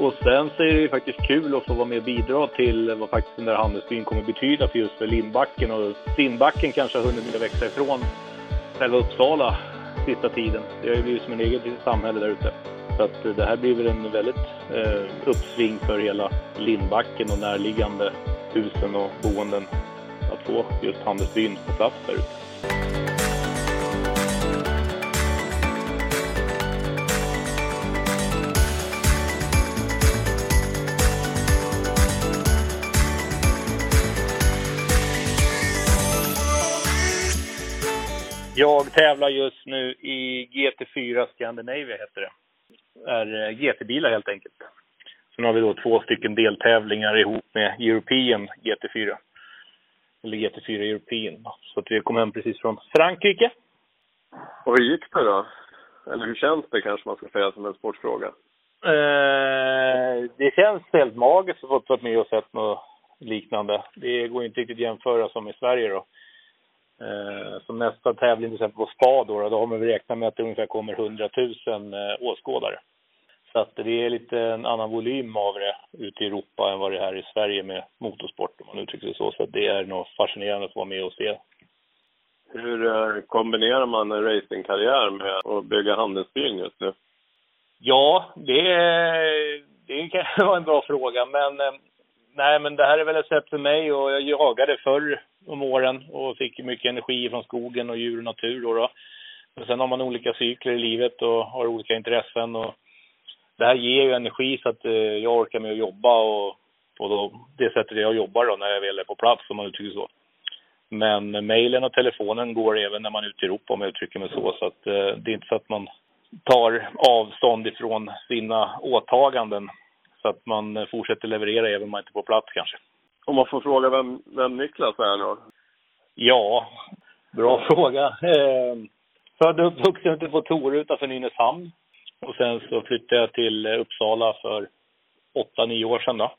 Och sen så är det ju faktiskt kul att få vara med och bidra till vad faktiskt den där handelsbyn kommer betyda för just för Lindbacken. Och Lindbacken kanske har hunnit växa ifrån själva Uppsala sista tiden. Det har ju blivit som en eget litet samhälle där ute. Så att det här blir väl en väldigt eh, uppsving för hela Lindbacken och närliggande husen och boenden att få just handelsbyn på plats där ute. Jag tävlar just nu i GT4 Scandinavia heter det. är eh, GT-bilar helt enkelt. Sen har vi då två stycken deltävlingar ihop med European GT4. Eller GT4 European. Så att vi kom hem precis från Frankrike. Och hur gick det då? Eller hur känns det kanske man ska säga som en sportfråga? Eh, det känns helt magiskt att få varit med och sett något liknande. Det går inte riktigt att jämföra som i Sverige då. Eh, som nästa tävling till exempel på spa då, då har man räknat med att det ungefär kommer 100 000 eh, åskådare. Så att det är lite en annan volym av det ute i Europa än vad det är här i Sverige med motorsport om man uttrycker det så. Så det är nog fascinerande att vara med och se. Hur eh, kombinerar man en racingkarriär med att bygga handelsbyn just nu? Ja, det, det kan vara en bra fråga. Men eh, nej, men det här är väl ett sätt för mig och jag jagade förr om åren och fick mycket energi från skogen och djur och natur då. då. Men sen har man olika cykler i livet och har olika intressen och det här ger ju energi så att eh, jag orkar med att jobba och på då, det sättet jag jobbar då när jag väl är på plats om man uttrycker så. Men mejlen och telefonen går även när man är ute i Europa om jag uttrycker mig så. Så att eh, det är inte så att man tar avstånd ifrån sina åtaganden så att man fortsätter leverera även om man inte är på plats kanske. Om man får fråga vem, vem Niklas är då? Ja, bra fråga. Eh, född och uppvuxen ute på Torö utanför Nynäshamn. Och sen så flyttade jag till Uppsala för åtta, nio år sedan då.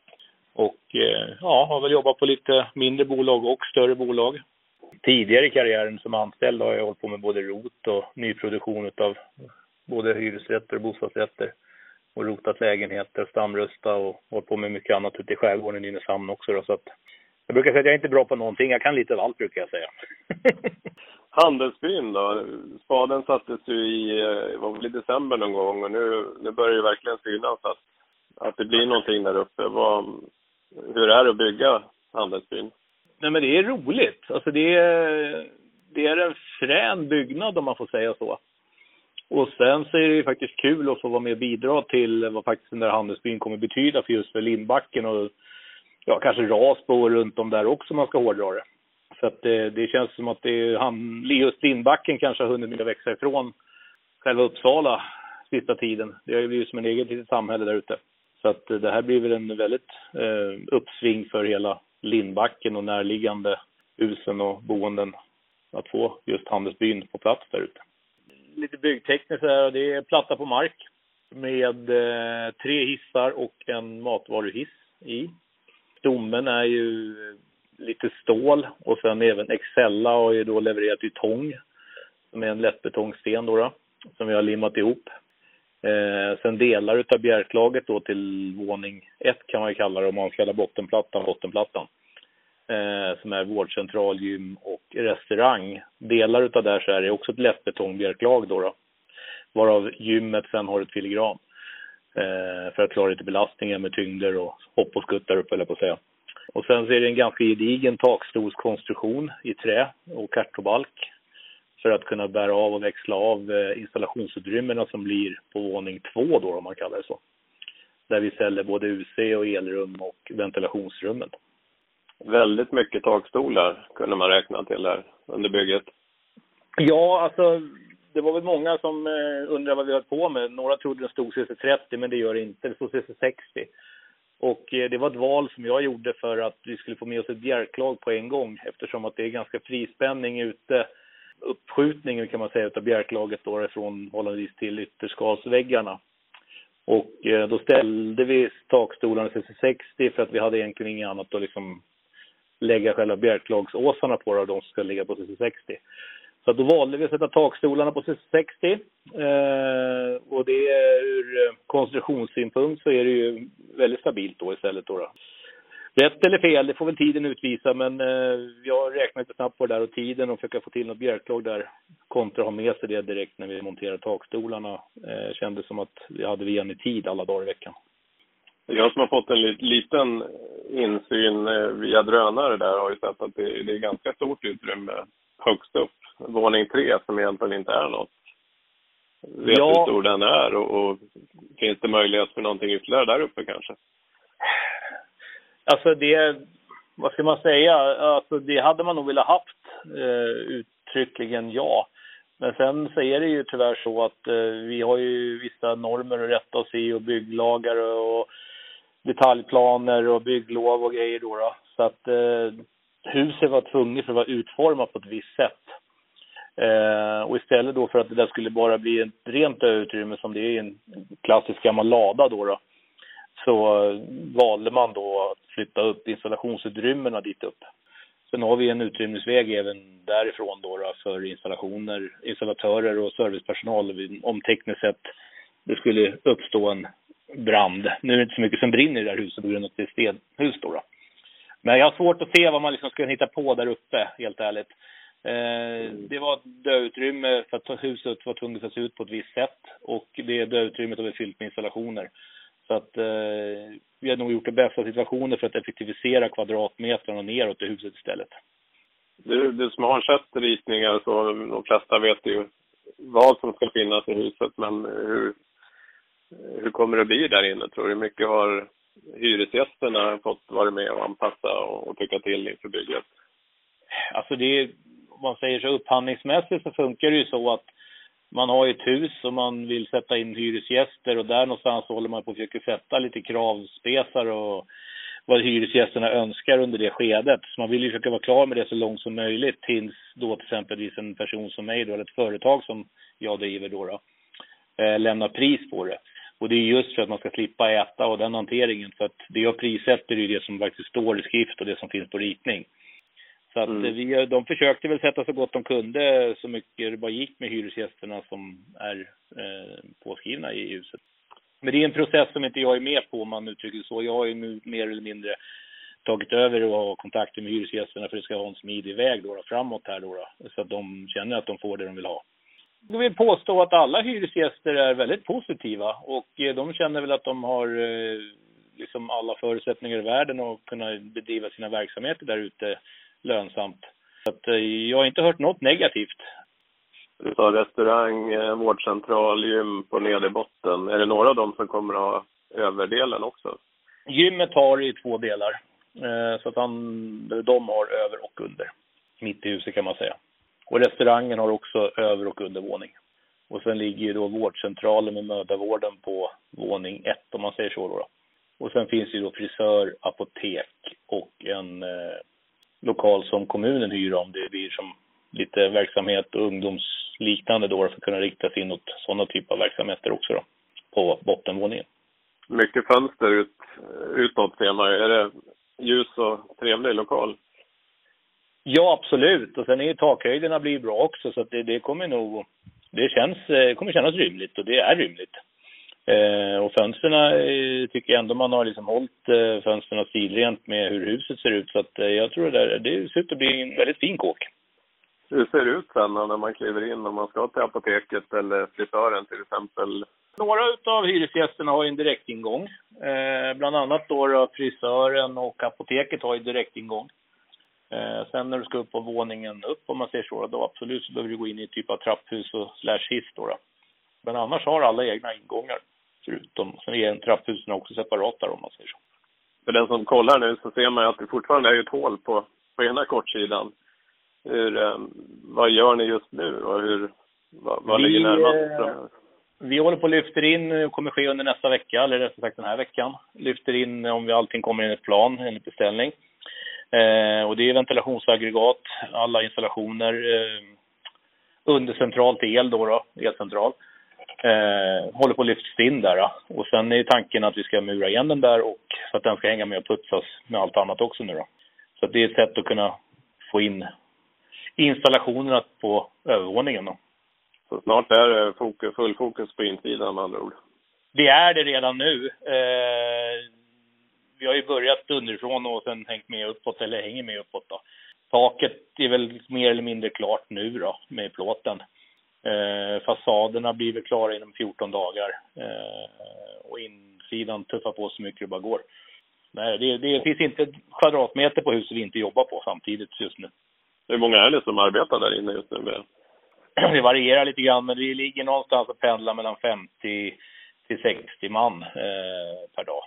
Och eh, ja, har väl jobbat på lite mindre bolag och större bolag. Tidigare i karriären som anställd har jag hållit på med både ROT och nyproduktion av både hyresrätter och bostadsrätter. Och rotat lägenheter, stamrusta och hållit på med mycket annat ute i skärgården i Nynäshamn också då. Så att jag brukar säga att jag är inte bra på någonting. Jag kan lite av allt brukar jag säga. Handelsbyn då? Spaden sattes ju i, eh, var väl i december någon gång och nu, nu börjar det verkligen synas att, att det blir någonting där uppe. Vad, hur är det att bygga Handelsbyn? Nej men det är roligt. Alltså det är, det är en frän byggnad om man får säga så. Och sen så är det ju faktiskt kul att få vara med och bidra till vad faktiskt den där handelsbyn kommer betyda för just för Lindbacken och ja, kanske Rasbo och runt om där också om man ska hårdra det. Så att det, det känns som att det är han, just Lindbacken kanske har hunnit med att växa ifrån själva Uppsala sista tiden. Det har ju blivit som en eget litet samhälle där ute. Så att eh, det här blir väl en väldigt eh, uppsving för hela Lindbacken och närliggande husen och boenden att få just handelsbyn på plats där ute. Lite byggtekniskt här. det är platta på mark med eh, tre hissar och en matvaruhiss i. Stommen är ju lite stål och sen även Excella har ju då levererat i tång Med en lättbetongsten då, då som vi har limmat ihop. Eh, sen delar utav bjälklaget då till våning ett kan man ju kalla det om man kallar bottenplattan bottenplattan. Eh, som är vårdcentral, gym och restaurang. Delar utav där så är det också ett lättbetongbjälklag då, då. Varav gymmet sen har ett filigran. Eh, för att klara lite belastningar med tyngder och hopp och skutt upp, eller på att säga. Och sen så är det en ganska gedigen takstolskonstruktion i trä och kartobalk för att kunna bära av och växla av eh, installationsutrymmena som blir på våning två då, om man kallar det så. Där vi ställer både UC och elrum och ventilationsrummen. Väldigt mycket takstolar kunde man räkna till där under bygget. Ja, alltså det var väl många som eh, undrade vad vi höll på med. Några trodde den stod CC30, men det gör det inte. Det stod CC60. Och eh, det var ett val som jag gjorde för att vi skulle få med oss ett bjälklag på en gång eftersom att det är ganska frispänning ute uppskjutningen kan man säga utav bjälklaget då från hållandevis till ytterskalsväggarna. Och eh, då ställde vi takstolarna CC60 för att vi hade egentligen inget annat att liksom lägga själva bjälklagsåsarna på då, de som ska ligga på CC60. Så då valde vi att sätta takstolarna på 60. Eh, och det är ur eh, konstruktionssynpunkt så är det ju väldigt stabilt då istället då. då. Rätt eller fel, det får väl tiden utvisa, men eh, jag räknar lite snabbt på det där och tiden och försöka få till något bjälklag där kontra ha med sig det direkt när vi monterar takstolarna. Eh, kändes som att vi hade igen i tid alla dagar i veckan. Jag som har fått en liten insyn eh, via drönare där har ju sett att det, det är ganska stort utrymme högst upp, våning tre, som egentligen inte är något. Vet ja. hur stor den är och, och finns det möjlighet för någonting ytterligare där uppe kanske? Alltså det, vad ska man säga, alltså det hade man nog velat haft eh, uttryckligen ja. Men sen så är det ju tyvärr så att eh, vi har ju vissa normer att rätta oss i och bygglagar och detaljplaner och bygglov och grejer då. då. Så att eh, huset var tvunget för att vara utformat på ett visst sätt. Eh, och istället då för att det där skulle bara bli ett rent utrymme som det är i en klassisk gammal lada då, då så valde man då att flytta upp installationsutrymmena dit upp. Sen har vi en utrymningsväg även därifrån då, då för installationer, installatörer och servicepersonal om tekniskt sett det skulle uppstå en brand. Nu är det inte så mycket som brinner i det här huset på grund av att det är stenhus då, då. Men jag har svårt att se vad man liksom ska hitta på där uppe, helt ärligt. Eh, det var ett dödutrymme för att huset var tvunget att se ut på ett visst sätt och det dödutrymmet har vi fyllt med installationer. Så att eh, vi har nog gjort det bästa situationen för att effektivisera kvadratmetrarna neråt i huset istället. Du, du som har sett ritningar så, de flesta vet ju vad som ska finnas i huset, men hur, hur kommer det bli där inne tror du? Hur mycket har hyresgästerna fått vara med och anpassa och, och tycka till inför bygget? Alltså det är, om man säger så upphandlingsmässigt så funkar det ju så att man har ett hus och man vill sätta in hyresgäster och där någonstans håller man på att försöka sätta lite kravspesar och vad hyresgästerna önskar under det skedet. Så man vill ju försöka vara klar med det så långt som möjligt tills då till exempelvis en person som mig då, eller ett företag som jag driver då, då eh, lämnar pris på det. Och det är just för att man ska slippa äta och den hanteringen. För att det jag prissätter är det som faktiskt står i skrift och det som finns på ritning. Så att mm. vi, de försökte väl sätta så gott de kunde så mycket det bara gick med hyresgästerna som är eh, påskrivna i huset. Men det är en process som inte jag är med på om man uttrycker så. Jag har ju nu mer eller mindre tagit över och har kontakter med hyresgästerna för att det ska vara en smidig väg då, då framåt här då, då, så att de känner att de får det de vill ha. Jag vill påstå att alla hyresgäster är väldigt positiva och eh, de känner väl att de har eh, liksom alla förutsättningar i världen att kunna bedriva sina verksamheter där ute lönsamt. Så att, eh, jag har inte hört något negativt. Du sa restaurang, vårdcentral, gym på nederbotten. Är det några av dem som kommer att ha överdelen också? Gymmet har i två delar. Så att han, de har över och under. Mitt i huset kan man säga. Och restaurangen har också över och undervåning. Och sen ligger ju då vårdcentralen med mödravården på våning ett om man säger så då. Och sen finns ju då frisör, apotek och en eh, lokal som kommunen hyr om. Det blir som lite verksamhet och ungdomsliknande då för att kunna rikta sig in åt sådana typer av verksamheter också då, på bottenvåningen. Mycket fönster ut, utåt ser man Är det ljus och trevlig lokal? Ja, absolut. Och sen är ju takhöjderna blir bra också så det, det kommer nog, det känns, eh, kommer kännas rymligt och det är rymligt. Eh, och fönstren eh, tycker jag ändå man har liksom hållit eh, fönstren stilrent med hur huset ser ut. Så att eh, jag tror det, där, det ser ut att bli en väldigt fin kåk. Hur ser det ut sen när man kliver in om man ska till apoteket eller frisören till exempel? Några av hyresgästerna har ju en direktingång. Eh, bland annat då, då frisören och apoteket har ju direktingång. Eh, sen när du ska upp på våningen upp om man säger så, då absolut så behöver du gå in i typ av trapphus och slash hiss då, då. Men annars har alla egna ingångar. Förutom, sen är trapphusen också separata om man säger så. För den som kollar nu så ser man att det fortfarande är ett hål på, på ena kortsidan. Hur, eh, vad gör ni just nu och hur, vad, vad vi, ligger närmast? Eh, vi håller på att lyfter in, eh, kommer ske under nästa vecka, eller rättare sagt den här veckan. Lyfter in om vi allting kommer enligt plan, enligt beställning. Eh, och det är ventilationsaggregat, alla installationer, eh, undercentralt el då, då elcentral eh, håller på att lyftas in där. Då. Och sen är tanken att vi ska mura igen den där och så att den ska hänga med och putsas med allt annat också nu då. Så det är ett sätt att kunna få in installationerna på övervåningen. Då. Så snart är det fokus, full fokus på insidan med andra ord? Det är det redan nu. Eh, vi har ju börjat underifrån och sen hängt med uppåt, eller hänger med uppåt då. Taket är väl mer eller mindre klart nu då, med plåten. Eh, fasaderna blir väl klara inom 14 dagar. Eh, och insidan tuffar på så mycket det bara går. Nej, det, det finns inte kvadratmeter på huset vi inte jobbar på samtidigt just nu. Hur många är det som arbetar där inne just nu? Det varierar lite grann, men det ligger någonstans och pendlar mellan 50 till 60 man eh, per dag.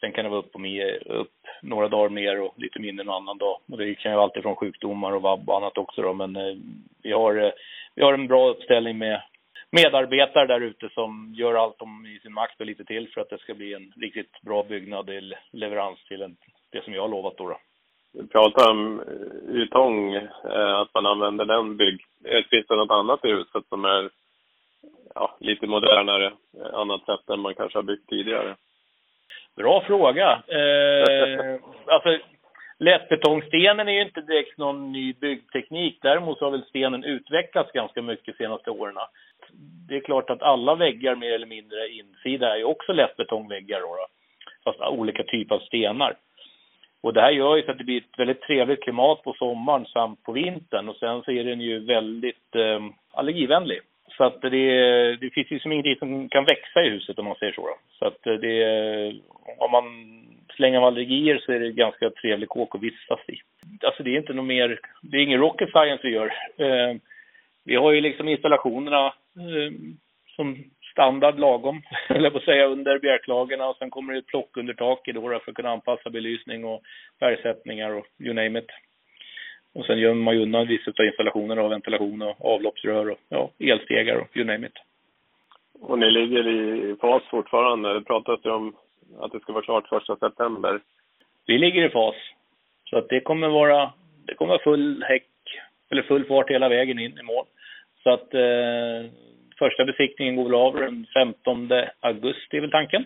Sen kan det vara upp, och med, upp några dagar mer och lite mindre en annan dag. Och det kan ju alltid från sjukdomar och vabb och annat också då. Men eh, vi, har, eh, vi har en bra uppställning med medarbetare där ute som gör allt de i sin makt och lite till för att det ska bli en riktigt bra byggnad till leverans till en, det som jag har lovat då. då. Du pratar om eh, ytong, eh, att man använder den bygg. Finns det något annat i huset som är ja, lite modernare, eh, annat sätt än man kanske har byggt tidigare? Bra fråga. Eh, alltså, lättbetongstenen är ju inte direkt någon ny byggteknik. Däremot har väl stenen utvecklats ganska mycket de senaste åren. Det är klart att alla väggar mer eller mindre insida är ju också lättbetongväggar då, då. Fast olika typer av stenar. Och det här gör ju så att det blir ett väldigt trevligt klimat på sommaren samt på vintern. Och sen så är den ju väldigt eh, allergivänlig. Så att det, det finns ju som ingenting som kan växa i huset om man säger så. Då. Så att eh, det, om man slänger med allergier så är det ganska trevlig kåk att vistas i. Alltså det är inte något mer, det är ingen rocket science vi gör. Eh, vi har ju liksom installationerna eh, som standard lagom, eller på att säga, under bjälklagerna och sen kommer det ett plock under taket då för att kunna anpassa belysning och färgsättningar och you name it. Och sen gömmer man ju undan vissa av installationerna och ventilation och avloppsrör och ja, elstegar och you name it. Och ni ligger i fas fortfarande? Det pratas ju om att det ska vara klart första september. Vi ligger i fas. Så att det kommer vara, det kommer vara full häck, eller full fart hela vägen in i mål. Så att eh, första besiktningen går väl av den 15 augusti är väl tanken.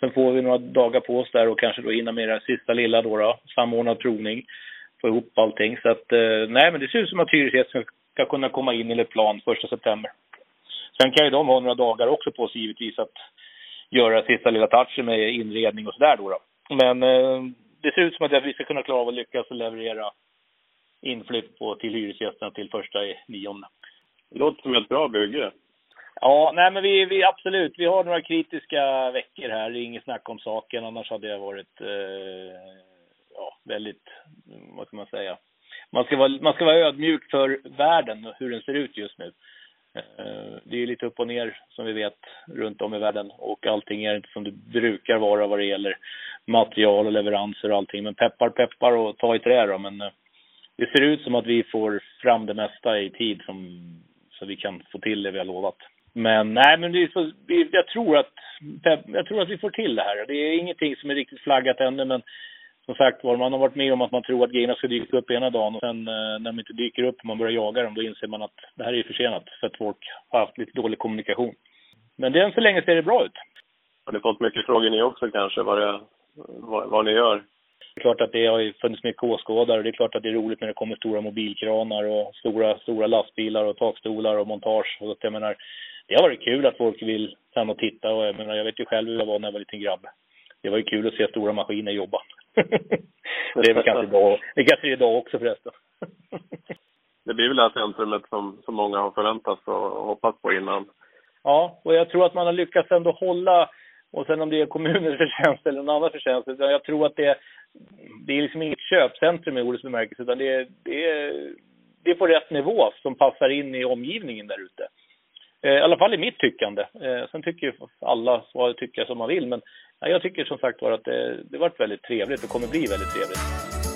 Sen får vi några dagar på oss där och kanske då hinna med den sista lilla då, då samordnad provning få ihop allting. Så att, eh, nej men det ser ut som att hyresgästen ska kunna komma in enligt plan första september. Sen kan ju de ha några dagar också på sig givetvis att göra sista lilla touchen med inredning och sådär då, då. Men eh, det ser ut som att vi ska kunna klara av att lyckas leverera inflytt på, till hyresgästerna till första i nionde. Det låter som ett bra bygge. Ja, nej men vi, vi absolut, vi har några kritiska veckor här, det är inget snack om saken, annars hade jag varit eh, ja, väldigt, vad ska man säga, man ska, vara, man ska vara ödmjuk för världen och hur den ser ut just nu. Eh, det är lite upp och ner som vi vet runt om i världen och allting är inte som det brukar vara vad det gäller material och leveranser och allting. Men peppar peppar och ta i trä då. Men eh, det ser ut som att vi får fram det mesta i tid som, så vi kan få till det vi har lovat. Men nej, men det är så, jag, tror att, jag tror att vi får till det här. Det är ingenting som är riktigt flaggat ännu, men som sagt var, man har varit med om att man tror att grejerna ska dyka upp ena dagen och sen eh, när de inte dyker upp och man börjar jaga dem, då inser man att det här är försenat för att folk har haft lite dålig kommunikation. Men det än så länge ser det bra ut. Har ni fått mycket frågor ni också kanske, vad, det, vad, vad ni gör? Det är klart att det har funnits mycket åskådare. Det är klart att det är roligt när det kommer stora mobilkranar och stora, stora lastbilar och takstolar och montage. Och jag menar, det har varit kul att folk vill stanna och titta och jag menar, jag vet ju själv hur jag var när jag var liten grabb. Det var ju kul att se stora maskiner jobba. Det är väl kanske idag, det kanske är idag också förresten. det blir väl det här centrumet som, som många har förväntat sig och hoppats på innan. Ja, och jag tror att man har lyckats ändå hålla, och sen om det är kommunens förtjänst eller någon annan förtjänst, jag tror att det, det är liksom inget köpcentrum i ordets bemärkelse, utan det det det är på rätt nivå som passar in i omgivningen där ute. Eh, I alla fall i mitt tyckande. Eh, sen tycker ju alla vad tycker som man vill, men jag tycker som sagt var att det, det varit väldigt trevligt och kommer bli väldigt trevligt.